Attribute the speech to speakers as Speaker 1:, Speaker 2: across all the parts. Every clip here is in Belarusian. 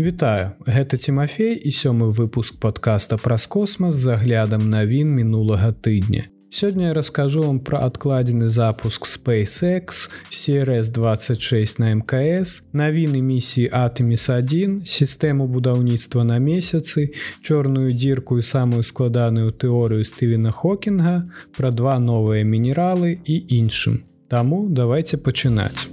Speaker 1: Вітаю, гэта Тимофей і сёмы выпуск подкаста праз космас з заглядам навін мінулага тыдня. Сёння я раскажу вам пра адкладзены запуск SpaceX, CRS26 на мкс, навіны місіі Атэміс1, сістэму будаўніцтва на месяцы, чорную дзірку і самую складаную тэорыю Стывена Хокінга, пра два новыя мінералы і іншым. Таму давайте пачынаць.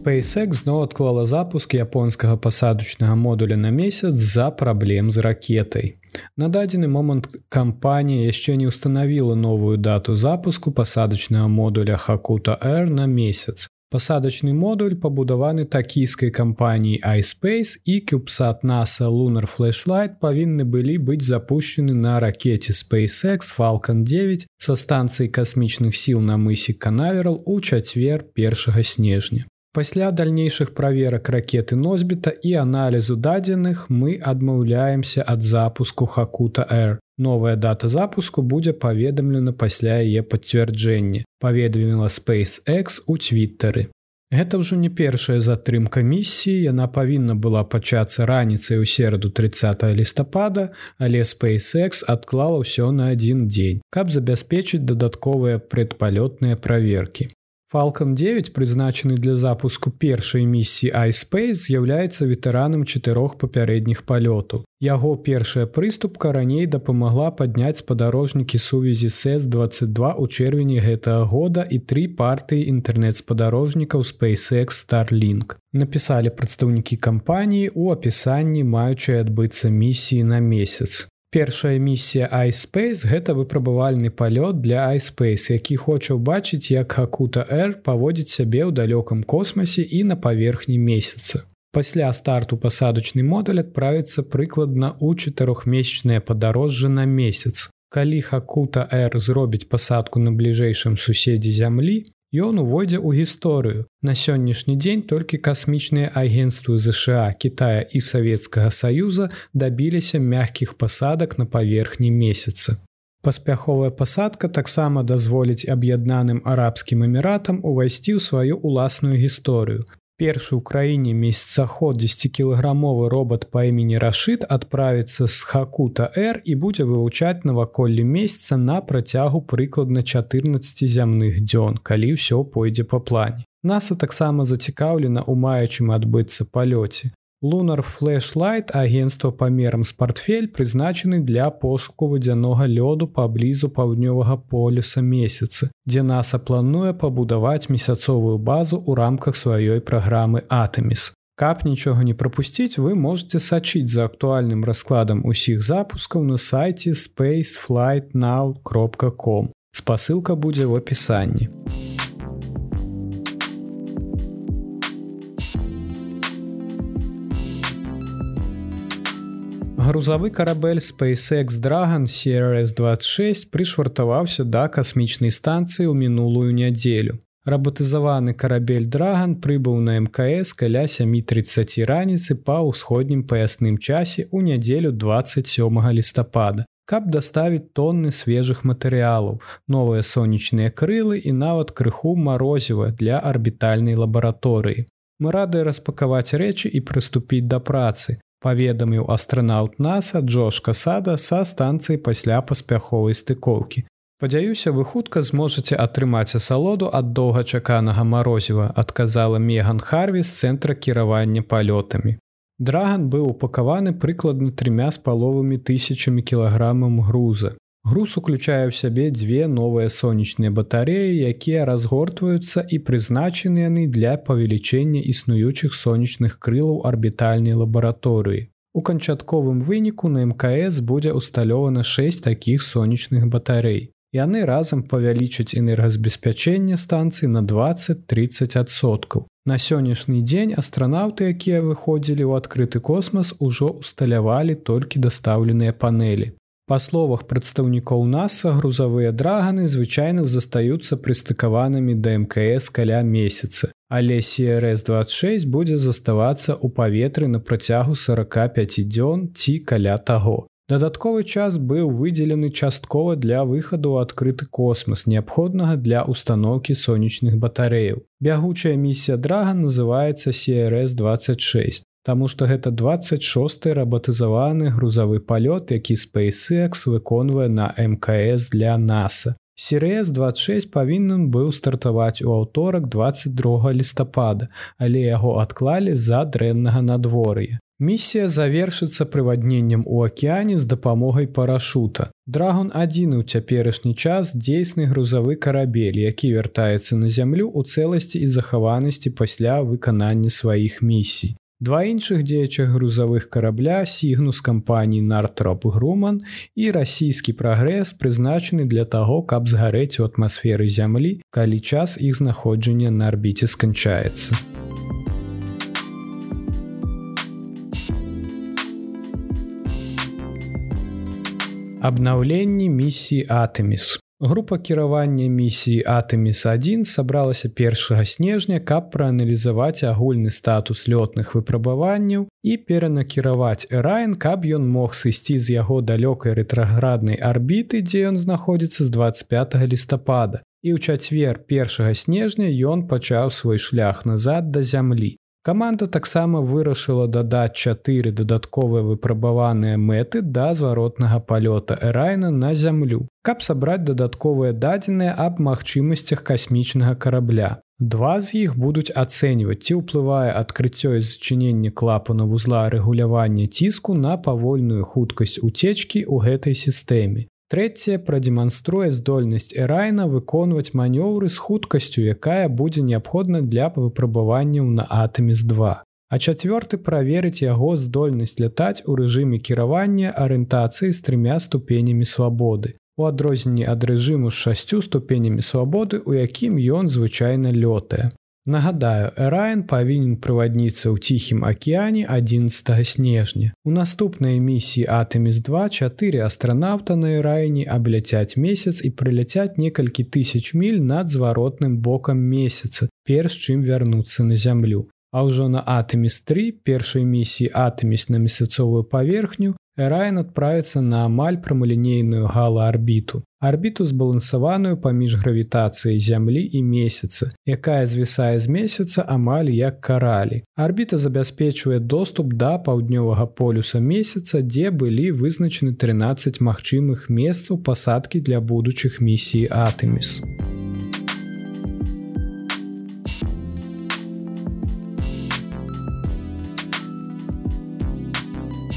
Speaker 1: SpaceX зноў адклала запуск японскага пасадачнага модуля на месяц з-за праблем з ракетай. На дадзены момант кампанія яшчэ не ўстанавіла новую дату запуску пасадачнага модуля Хакута Air на месяц. Пасадачны модуль пабудаваны такійскай кампаніяй iSpace і CubeSat NASA Lunar Flashlight павінны былі быць запущены на ракете SpaceX Falcon 9 са станцыі касмічных сіл на мысе Канаверал у чацвер 1 снежня. Пасля дальнейшых праверак ракеты носьбіта і аналізу дадзеных мы адмаўляемся ад запуску Хакута Air. Новая дата запуску будзе паведамлена пасля яе пацвярджэння, паведаміла SpaceX у твиттары. Гэта ўжо не першая затрымка місіі, яна павінна была пачацца раніцай у сераду 30 лістапада, але SpaceX адклала ўсё на адзін дзень, каб забяспечыць дадатковыя прадпалётныя праверкі. Falалcon 9 прызначаны для запуску першай місіі iSpace з'яўляецца ветэранам чатырох папярэдніх палётаў. Яго першая прыступка раней дапамагла падняць спадарожнікі сувязі сэс-22 у чэрвені гэтага года і тры партыі інтэрнэт-спадарожнікаў SpaceX Starlink. Напісалі прадстаўнікі кампаніі ў апісанні маючай адбыцца місіі на месяц. Першая місія iSpace гэта выпрабавальны палёт для iSpace, які хоча ўбачыць, як Хакута Air паводзіць сябе ў далёкам космасе і на паверхні месяца. Пасля старту пасадачны модуль адправіцца прыкладна ў чатырохмесячнае падарожжа на месяц. Калі Хакута Air зробіць пасадку на бліжэйшым суседзе зямлі, Ён увойдзе ў гісторыю. На сённяшні дзень толькі касмічныя агенствы ЗША, Китая і Савецкага Саюза дабіліся мягкіх пасадак на паверхні месяца. Паспяховая пасадка таксама дазволіць аб'яднаным арабскім эміратам увайсці ў сваю ўласную гісторыю, першы ў краіне месяцаход 10кілаграмовы робот па імені рашыт адправіцца з хакута r і будзе вывучаць наваколле месяца на працягу прыкладна 14 зямных дзён калі ўсё пойдзе па плане. Наса таксама зацікаўлена ў маючым адбыцца палёце Лунар Флэшлайт агенцтва памерам з портфель прызначаны для пошуку вадзянога лёду паблізу паўднёвага полюса месяцы, дзе NASAа плануе пабудаваць месяцовую базу ў рамках сваёй праграмы Атэміс. Каб нічога не прапусціць, вы можете сачыць за актуальным раскладам усіх запускаў на сайце spaceflightnow.com. Спасылка будзе ў апісанні. Грузавы карабель SpaceX Dragon CRS26 прышвартаваўся да касмічнай станцыі ў мінулую нядзелю. Рабатызаваны карабель Dragon прыбыў на мкс каля 7:30 раніцы па ўсходнім паясным часе ў нядзелю 27 лістапада каб даставіць тонны свежых матэрыялаў, новыя сонечныя крылы і нават крыху марозіва для арбітальнай лабараторыі. Мы рады распакаваць рэчы і прыступіць да працы, паведаміў астранаўт наса Джош касада са станцыі пасля паспяховай стыкоўкі. Падзяюся, вы хутка зможаце атрымаць асалоду ад доўгачаканага марозіва, адказала Меган Харві з цэнтра кіравання палётамі. Драган быў упакаваны прыкладна трымя з паловымі тысячамі кілаграмам груза. Груз уключае ў сябе дзве новыя сонечныя батареі, якія разгортваюцца і прызначаны яны для павелічэння існуючых сонечных крылаў арбітальнай лабараторыі. У канчатковым выніку на мкс будзе ўсталёвана 6 такіх сонечных батарей. Яны разам павялічаць энергазабеспячэнне станцыі на 20-30соткаў. На сённяшні дзень астранаўты, якія выходзілі ў адкрыты космас, ужо усталявалі толькі дастаўленыя панелі. Па словах прадстаўнікоў NASAа грузавыя драганы звычайна застаюцца прыстыкаванымі да мкс каля месяца. Але CRS26 будзе заставацца ў паветры на працягу 45 дзён ці каля таго. Дадатковы час быў выдзелены часткова для выхаду ў адкрыты космас, неабходнага для установкі сонечных батарэяў. Бягучая місія драга называецца CRS-26. Таму што гэта 26 рабатызаваны грузавы палёт, які SpaceX выконвае на МКС для NASA. Сірс 26 павінен быў стартаваць у аўторак 22 лістапада, але яго адклалі з-за дрэннага надвор'я. Місія завершыцца прывадненнем у акеане з дапамогай парашута. Драгон адзіны ў цяперашні час дзейсны грузавы карабель, які вяртаецца на зямлю ў цэласці і захаванасці пасля выканання сваіх місій. Два іншых дзеячах грузавых карабля сігну з кампаній Нартроп Груман і расійскі прагрэс прызначаны для таго, каб згарэць у атмасферы зямлі, калі час іх знаходжання на арбіце сканчаецца. Абнаўленне місіі Атэміс Група кіравання місіі Атэміс1 сабралася 1 снежня, каб прааналізаваць агульны статус лётных выпрабаванняў і перанакіраваць Райн, каб ён мог сысці з яго далёкай рэтраграднай арбіты, дзе ён знаходзіцца з 25 лістапада. І ў чацвер 1 снежня ён пачаў свой шлях назад да зямлі. Каманда таксама вырашыла дадаць чатыры дадатковыя выпрабаваныя мэты да зваротнага палёта Эрайна на зямлю, каб сабраць дадатковыя дадзеныя аб магчымасцях касмічнага карабля. Два з іх будуць ацэньваць, ці ўплывае адкрыццё і зачыненне клапану вузла рэгулявання ціску на павольную хуткасць уцечкі ў гэтай сістэме. Трэцяе прадэманструе здольнасць Эрайна выконваць манёўры з хуткасцю, якая будзе неабходна для выпрабаванняў на Атэміс2. А чацвёрты праверыць яго здольнасць лятаць у рэжыме кіравання арыентацыі з трымя ступенямі свабоды. У адрозненні ад рэжыму з шасцю ступенямі свабоды, у якім ён звычайна лётае. Нагадаю, Эрайн павінен прывадніцца ў ціхім акеане 11 снежня. У наступнай місіі Атэміс2 чатыры астранаўта на Ірайні абляцяць месяц і прыляцяць некалькі тысяч міль над зваротным бокам месяца, перш чым вярнуцца на зямлю. А ўжо на Атэміс3 першай місіі Атэміс на месяцовую паверхню Эрайн адправіцца на амаль прамалінейную галаарбіту. Арбіту збалансаваную паміж гравітацыяй зямлі і месяца, якая звісае з месяца амаль як каралі. Арбіта забяспечвае доступ да паўднёвага полюса месяца, дзе былі вызначаны 13 магчымых месцаў пасадкі для будучых місій Атэміс.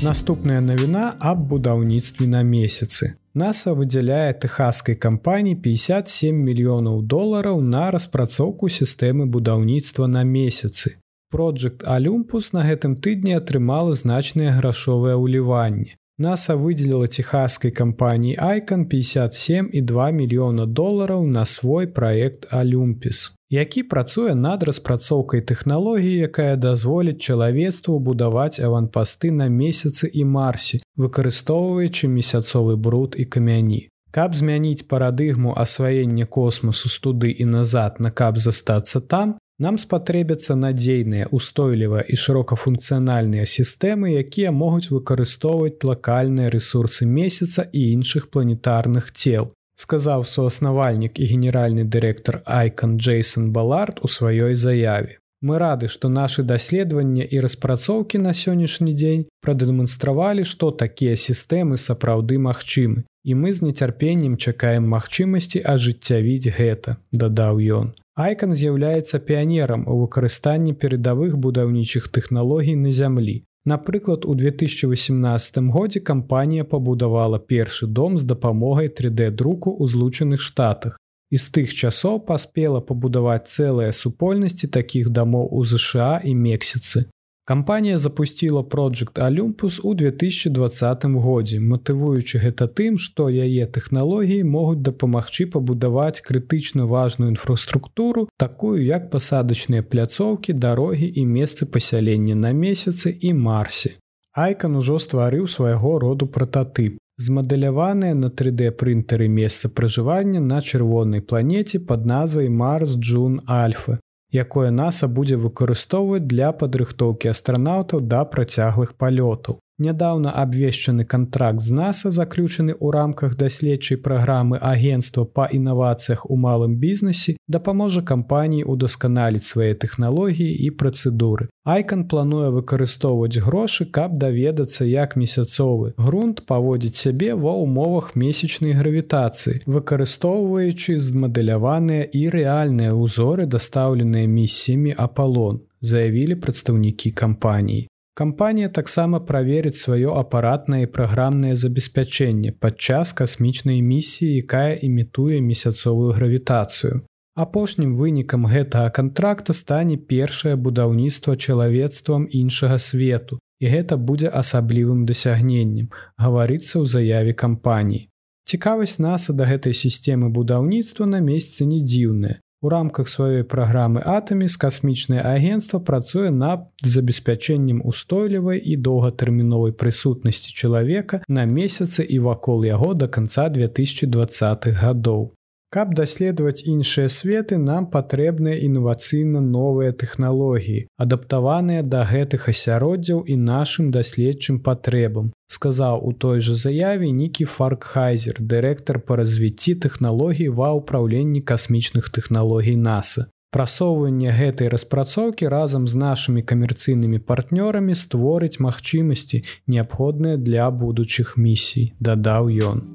Speaker 1: Наступная навіна аб будаўніцтве на месяцы. NASA выдзяляе тэхаскай кампаніі 57 мільёнаў долараў на распрацоўку сістэмы будаўніцтва на месяцы. Project Алюмпус на гэтым тыдні атрымала значныя грашовыя ўліванні. NASA выдзеліла техасскай кампаніі Айкон 57 і 2 мільёна долараў на свой праект Алюмпіс які працуе над распрацоўкай тэхналогіі, якая дазволіць чалавецтву будаваць аванпасты на месяцы і марсе, выкарыстоўваючы месяцовы бруд і камяні. Каб змяніць парадыгму асваення космосу студы і назад на каб застацца там, нам спатрэбяцца надзейныя, устойлівыя і шырокафункцыянальныя сістэмы, якія могуць выкарыстоўваць лакальныя рэсурсы месяца і іншых планетарных цел, сказаў суаснавальнік і генеральны дырэктар Айкон Джейсон Балард у сваёй заяве. Мы рады, што нашы даследавання і распрацоўкі на сённяшні дзень прадэманстравалі, што такія сістэмы сапраўды магчымы. І мы з нецярпеннем чакаем магчымасці ажыццявіць гэта, дадаў ён. Айкон з'яўляецца піянерам у выкарыстанні перадавых будаўнічых тэхналогій на зямлі. Напрыклад, у 2018 годзе кампанія пабудавала першы дом з дапамогай 3D-друку ў злучаных штатах. І з тых часоў паспела пабудаваць цэлыя супольнасці такіх дамоў у ЗША і Мексіцы. Кампанія запусціла Project Алюмпус у 2020 годзе, матывуючы гэта тым, што яе тэхналогіі могуць дапамагчы пабудаваць крытычна важную інфраструктуру, такую як пасадачныя пляцоўкі, дарогі і месцы пасялення на месяцы і марсе. Айкан ужо стварыў свайго роду прататып. Змадэляваныя на 3D прынтары месца пражывання на чырвонай планеце пад назвай Марс Джун Альфа, якое NASA будзе выкарыстоўваць для падрыхтоўкі астранаўтаў да працяглых палётаў. Нядаўна абвешчаны кантракт з NASAа заключаны ў рамках даследчай праграмы агенства па інавацыях у малым бізнесе дапаможа кампаніі ўдасканаліць свае тэхналогіі і працэдуры. Айкан плануе выкарыстоўваць грошы, каб даведацца, як месяцовы грунт паводзіць сябе ва ўмовах месячнай гравітацыі, выкарыстоўваючы змадэляваныя і рэальныя ўзоры, дастаўленыя місіямі Апалон, заявілі прадстаўнікі кампаніі. Кампанія таксама праверыць сваё апаратнае і праграмнае забеспячэнне падчас касмічнай місіі, якая імітуе месяцовую гравітацыю. Апошнім вынікам гэтага кантракта стане першае будаўніцтва чалавецтвам іншага свету, і гэта будзе асаблівым дасягненнем, гаварыцца ў заяве кампаніі. Цікавасць NASAа да гэтай сістэмы будаўніцтва на месцы не дзіўная. У рамках сваёй праграмы атаміс касмічнае агенцтва працуе над забеспячэннем устойлівай і доўгатэрміновай прысутнасці чалавека на месяцы і вакол яго да канца 2020х гадоў. Каб даследаваць іншыя светы, нам патрэбныя інавацыйна новыя тэхналогіі, адаптаваныя да гэтых асяроддзяў і нашым даследчым патрэбам, сказаў у той жа заяве Нікі Фаркхайзер, дырэктар па развіцці тэхналогій ва ўпраўленні касмічных тэхналогій NASAа. Прасоўванне гэтай распрацоўкі разам з нашымі камерцыйнымі партнёрамі створыць магчымасці, неабходныя для будучых місій, дадаў ён.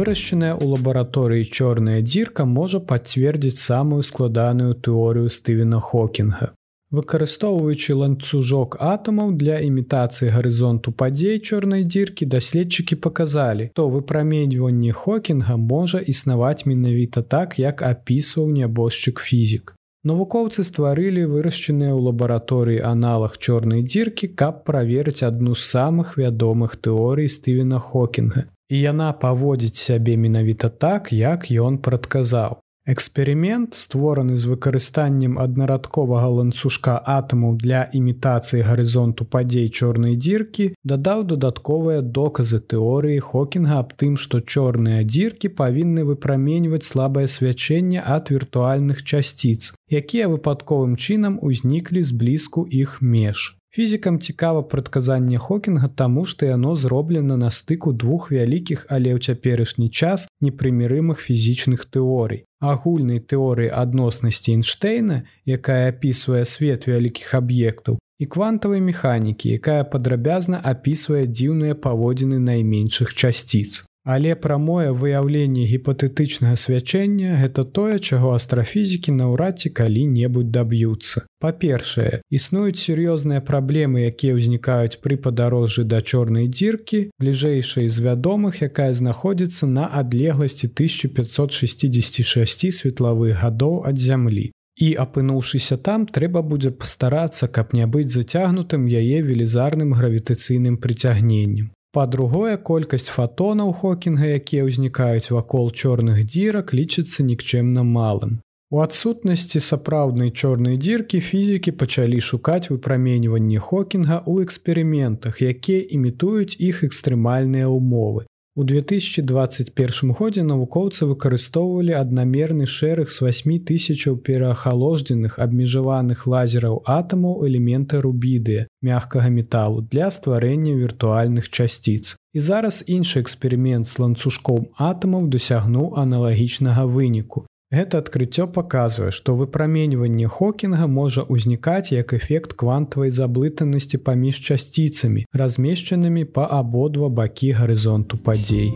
Speaker 1: Вырашчаная ў лабараторыі чорная дзірка можа пацвердзіць самую складаную тэорыю Стывена Хокінга. Выкарыстоўваючы ланцужок атамаў для імітацыі гарызонту падзей чорнай дзіркі даследчыкі паказалі, то выпраменьванне Хокінга можа існаваць менавіта так, як апісваў нябожчык фізік. Навукоўцы стварылі вырашчаныя ў лабараторыі аналаг чорнай дзіркі, каб праверыць адну з самых вядомых тэорый Стывена Хокінга і яна паводзіць сябе менавіта так, як ён прадказаў. Эксперымент, створаны з выкарыстаннем аднарадковага ланцужка атамаў для імітацыі гарызонту падзей чорнай дзіркі, дадаў дадатковыя доказы тэорыі Хокінга аб тым, што чорныя дзіркі павінны выпраменьваць слабае свячэнне ад віртуальных часціц, якія выпадковым чынам узніклі з блізку іх меж. Фізікам цікава прадказанне Хокінга таму, што яно зроблена на стыку двух вялікіх, але ў цяперашні час непрымірымых фізічных тэорый. Агульнай тэорыі адноснасці Эйнштейна, якая апісвае свет вялікіх аб'ектаў, і квантавай механікі, якая падрабязна апісвае дзіўныя паводзіны найменшых часціц. Але прамое выяўленне гіпатэтычнага свячэння гэта тое, чаго астрафізікі наўрад ці калі-небудзь даб'юцца. Па-першае, існуюць сур'ёзныя праблемы, якія ўзнікаюць пры падарожжы да чорнай дзіркі, бліжэйшай з вядомых, якая знаходзіцца на адлегласці 1566 светлавых гадоў ад зямлі. І апынуўшыся там, трэба будзе пастарацца, каб не быць зацягнутым яе велізарным гравітацыйным прыцягненнем. Па-другое, колькасць фатонаў Хокінга, якія ўзнікаюць вакол чорных дзірак, лічыцца нікчэмна малым. У адсутнасці сапраўднай чорнай дзіркі фізікі пачалі шукаць выпраменьванне Хокінга ў эксперыментах, якія імітуюць іх экстрэмальныя ўмовы. У 2021 годзе навукоўцы выкарыстоўвалі аднамерны шэраг з 8 тысячаў пераахалождзеных абмежаваных лазераў атамаў элемента рубідыя мягкага металу для стварэння віртуальных часціц. І зараз іншы эксперымент з ланцужком атамаў дасягнуў аналагічнага выніку. Гэта адкрыццё паказвае, што выпраменьванне Хокінга можа ўзнікаць як эфект квантавай заблытанасці паміж часціцамі, размешчанымі па абодва бакі гарызонту падзей.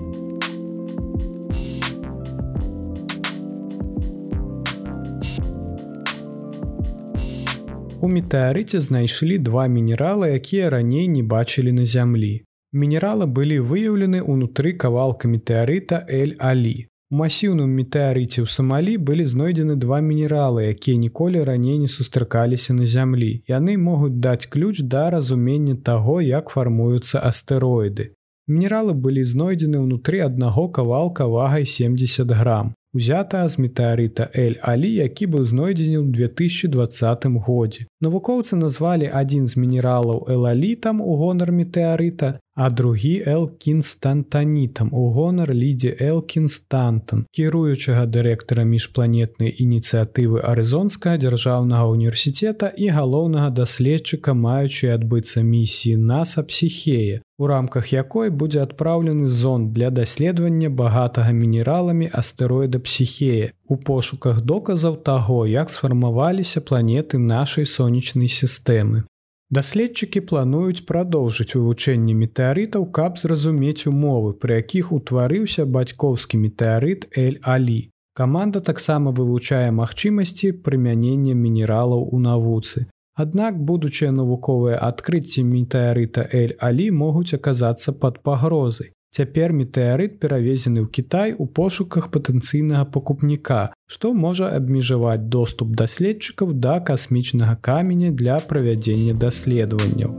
Speaker 1: У метэарыце знайшлі два мінералы, якія раней не бачылі на зямлі. Мінералы былі выяўлены ўнутры кавалка метэарыта Эль-Алі масіўным метэарыце ў самалі былі знойдзены два мінералы, якія ніколі раней не сустракаліся на зямлі. Яны могуць даць ключ да разумення таго, як фармуюцца астэроіды. Мінералы былі знойдзены ўнутры аднаго кавалка вагай 70 грам. Узята з метэарыта Эль-Алі, які быў знойдзены ў 2020 годзе. Навукоўцы назвалі адзін з мінералаў элалітам у гонар метэарыта, а другі Элкінстантанітам у гонар лідзе Элкінстантан, кіруючага дырэктара міжпланетнай ініцыятывы Арызонскага дзяржаўнага універсітэта і галоўнага даследчыка маючай адбыцца місіі NASAа псіхея, у рамках якой будзе адпраўлены зон для даследавання багатага мінераламі астэроіда псіхея у пошуках доказаў таго, як сфармаваліся планеты нашай сонечнай сістэмы. Даследчыкі плануюць прадоўжыць вывучэнне метэарытаў, каб зразумець умовы, пры якіх утварыўся бацькоўскі метэарыт Эль-Алі. Каманда таксама вывучае магчымасці прымянення мінералаў у навуцы. Аднак будучыя навуковыя адкрыцці метэарыта Эль-Алі могуць аказацца пад пагрозай. Цяпер метэарыт перавезены ў Кітай у пошуках патэнцыйнага пакупніка, што можа абмежаваць доступ даследчыкаў да касмічнага каменя для правядзення даследаванняў.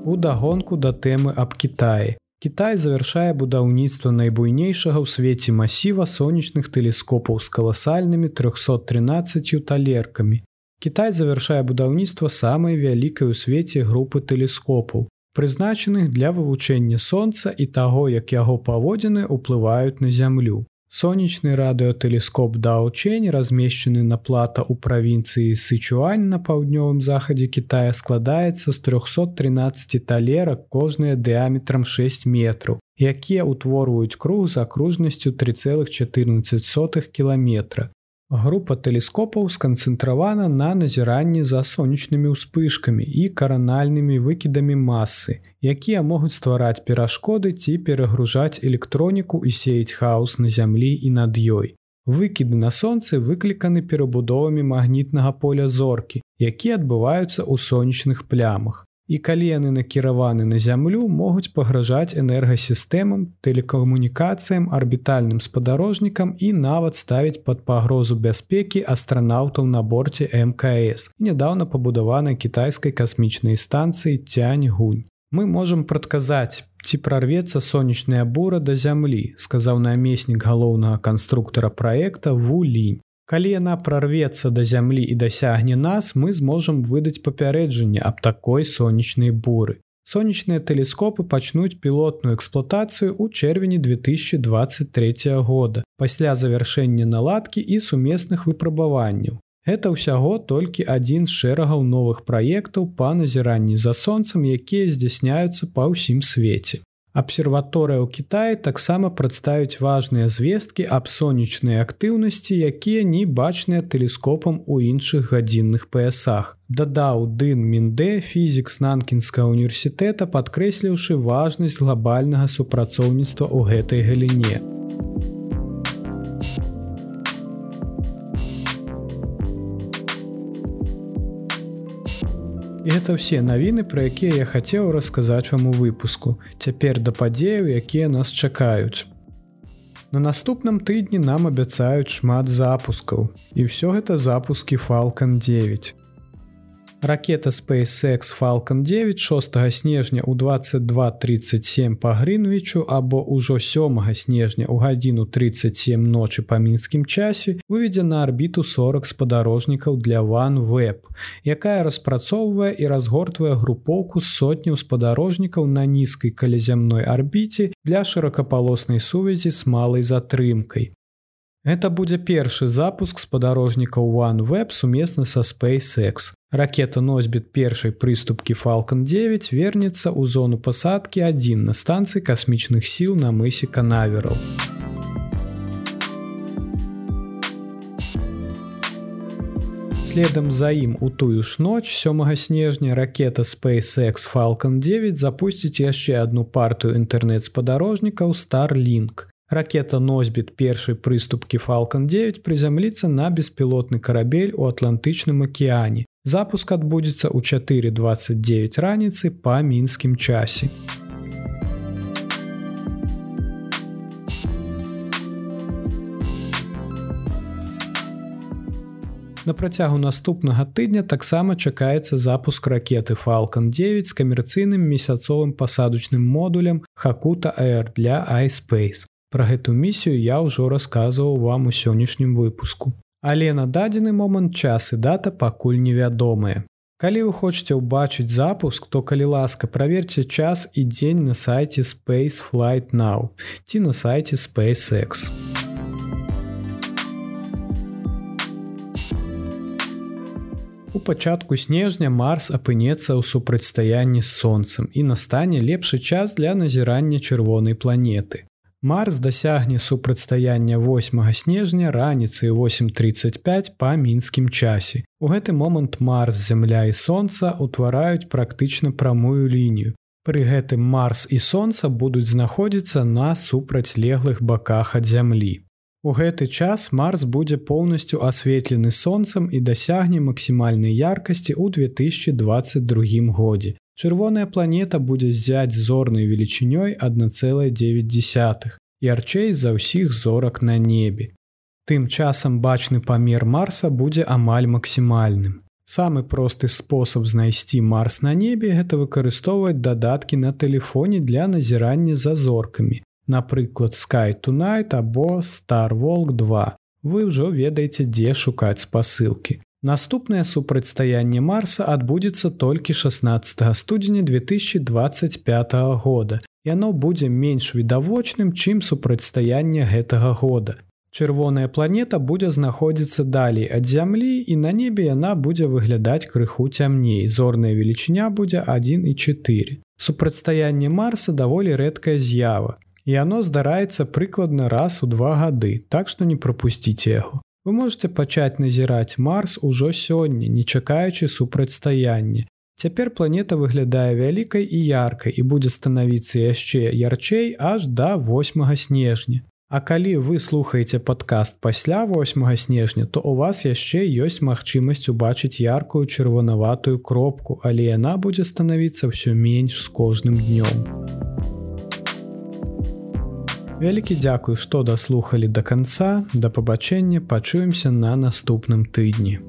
Speaker 1: У дагонку да тэмы аб Кітаі. Кітай завяршае будаўніцтва найбуйнейшага ў свеце масіва сонечных тэлескопаў з каласальнымі 313 талеркамі, Кітай завяршае будаўніцтва самай вялікай у свеце групы тэлескопаў, прызначаных для вывучэння сонца і таго, як яго паводзіны ўплываюць на зямлю. Сонечны радыётэлескоп Даучень, размешчаны на плата ў правінцыі Сычуань на паўднёвым захадзе Китая складаецца з 313 талерак кожныя дыаметрам 6 метраў, якія ўтворваюць круг з акружнасцю 3,14 кіметра. Група тэлескопаў сканцэнтравана на назіранні за сонечнымі ўспышкамі і каранальнымі выкідамі масы, якія могуць ствараць перашкоды ці перагружаць электроніку і сеяць хаос на зямлі і над ёй. Выкіды на сонцы выкліканы перабудовамі магнітнага поля зоркі, якія адбываюцца ў сонечных плямах і калі яны накіраваны на зямлю могуць пагражаць энергасістэмам тэлекамунікацыям арбітальным спадарожнікам і нават ставіць пад пагрозу бяспекі астранаўтаў на борце мкс нядаўна пабудаванай кітайскай касмічнай станцыі цянь гунь мы можемм прадказаць ці прарвецца сонечная бура да зямлі сказаў намеснік галоўнага канструктара праекта вулінь Калі яна прорвецца да зямлі і дасягне нас, мы зможам выдаць папярэджанне аб такой сонечнай буры. Сонечныя тэлескопы пачнуць пілотную эксплуатацыю ў чэрвені 2023 года пасля завяршэння наладкі і сумесных выпрабаванняў. Гэта ўсяго толькі адзін з шэрагаў новых праектаў па назіранні за сонцам, якія здзяйсняюцца па ўсім свеце. Абсерваторыя ў Кіаі таксама прадставіць важныя звесткі аб сонечнай актыўнасці, якія не бачныя тэлескопам у іншых гадзінных паясах. Дадаў Дын Міндэ фізік з нанкінскага універсітэта, падкрэсліўшы важнасць глобальнага супрацоўніцтва ў гэтай галіне. І гэта ўсе навіны, пра якія я хацеў расказаць вам у выпуску. Цяпер да падзеяў, якія нас чакаюць. На наступным тыдні нам абяцаюць шмат запускаў. І ўсё гэта запускі Falалcon 9. Ракета SpaceX Falалcon 9 6 снежня ў 22:37 па Грынвічу або ўжо сёмага снежня ў гадзіну 37 ночы па мінскім часе выведзе на арбіту 40 спадарожнікаў для OneWeb, якая распрацоўвае і разгортвае групоўку сотняў спадарожнікаў на нізкай калязямной арбіце для шырокапалоснай сувязі з малай затрымкай. Гэта будзе першы запуск спадарожнікаў OneWeb сумесна са SpaceX. Ракета носьбіт першай прыступкі Falалcon 9 вернецца ў зону пасадкі адзін на станцыі касмічных сіл на мысе канавераў. Следам за ім у тую ж ноч сёмага снежня ракета SpaceX Falалcon 9 запусціць яшчэ адну партыю інтэрнэт-спадарожнікаў Starlink. Ракета носьбіт першай прыступкі Falалcon 9 прызямліцца на беспілотны карабель у атлантычным акеане. Запуск адбудзецца ў 429 раніцы па мінскім часе. На працягу наступнага тыдня таксама чакаецца запуск ракеты Falалcon 9 з камерцыйным месяцовым пасадачным модулем Хакута Air для iSpace. Пра гэту місію я ўжо расказваў вам у сённяшнім выпуску. Але на дадзены момант час і дата пакуль невядомыя. Калі вы хочаце ўбачыць запуск, то калі ласка праверце час і дзень на сайце Space Flight Now ці на сайце SpaceX. У пачатку снежня Марс апынецца ў супрацьстаянні з сонцам і настане лепшы час для назірання чырвонай планеты. Марс дасягне супрацьстаяння 8 снежня раніцай 8:35 па мінскім часе. У гэты момант Марс зямля і сонца ўтвараюць практычна прамую лінію. Пры гэтым Марс і сонца будуць знаходзіцца на супрацьлеглых баках ад зямлі. У гэты час Марс будзе поўнасцю асветлены сонцам і дасягне максімальнай яркасці ў 2022 годзе. Чырвоная планета будзе ззяць зорнай велічынёй 1,9 ярчэй за ўсіх зорак на небе. Тым часам бачны памер Марса будзе амаль максімальным. Самы просты спосаб знайсці Марс на небе гэта выкарыстоўваць дадаткі на тэлефоне для назірання за зоркамі напрыклад sky tonight або starволк 2 вы ўжо ведаеце дзе шукаць спасылкі Наступнае супрацьстаянне марса адбудзецца толькі 16 студзеня 2025 года яно будзе менш відавочным чым супрацьстаянне гэтага года. Чырвоная планета будзе знаходзіцца далей ад зямлі і на небе яна будзе выглядаць крыху цямней. Зорная велічыня будзе 1 і 4 супрацьстаянне марса даволі рэдкая з'ява і оно здараецца прыкладна раз у два гады, так што не прапусціце яго. Вы можете пачаць назіраць Марс ужо сёння, не чакаючы супрацьстаяння. Цяпер планета выглядае вялікай і яркай і будзе станавіцца яшчэ ярчэй аж да 8 снежня. А калі вы слухаеце падкаст пасля 8 снежня, то у вас яшчэ ёсць магчымасць убачыць яркую чырванаватую кропку, але яна будзе станавіцца ўсё менш з кожным днём. Вялікі дзякуй, што даслухалі да канца, да пабачэння пачуемся на наступным тыдні.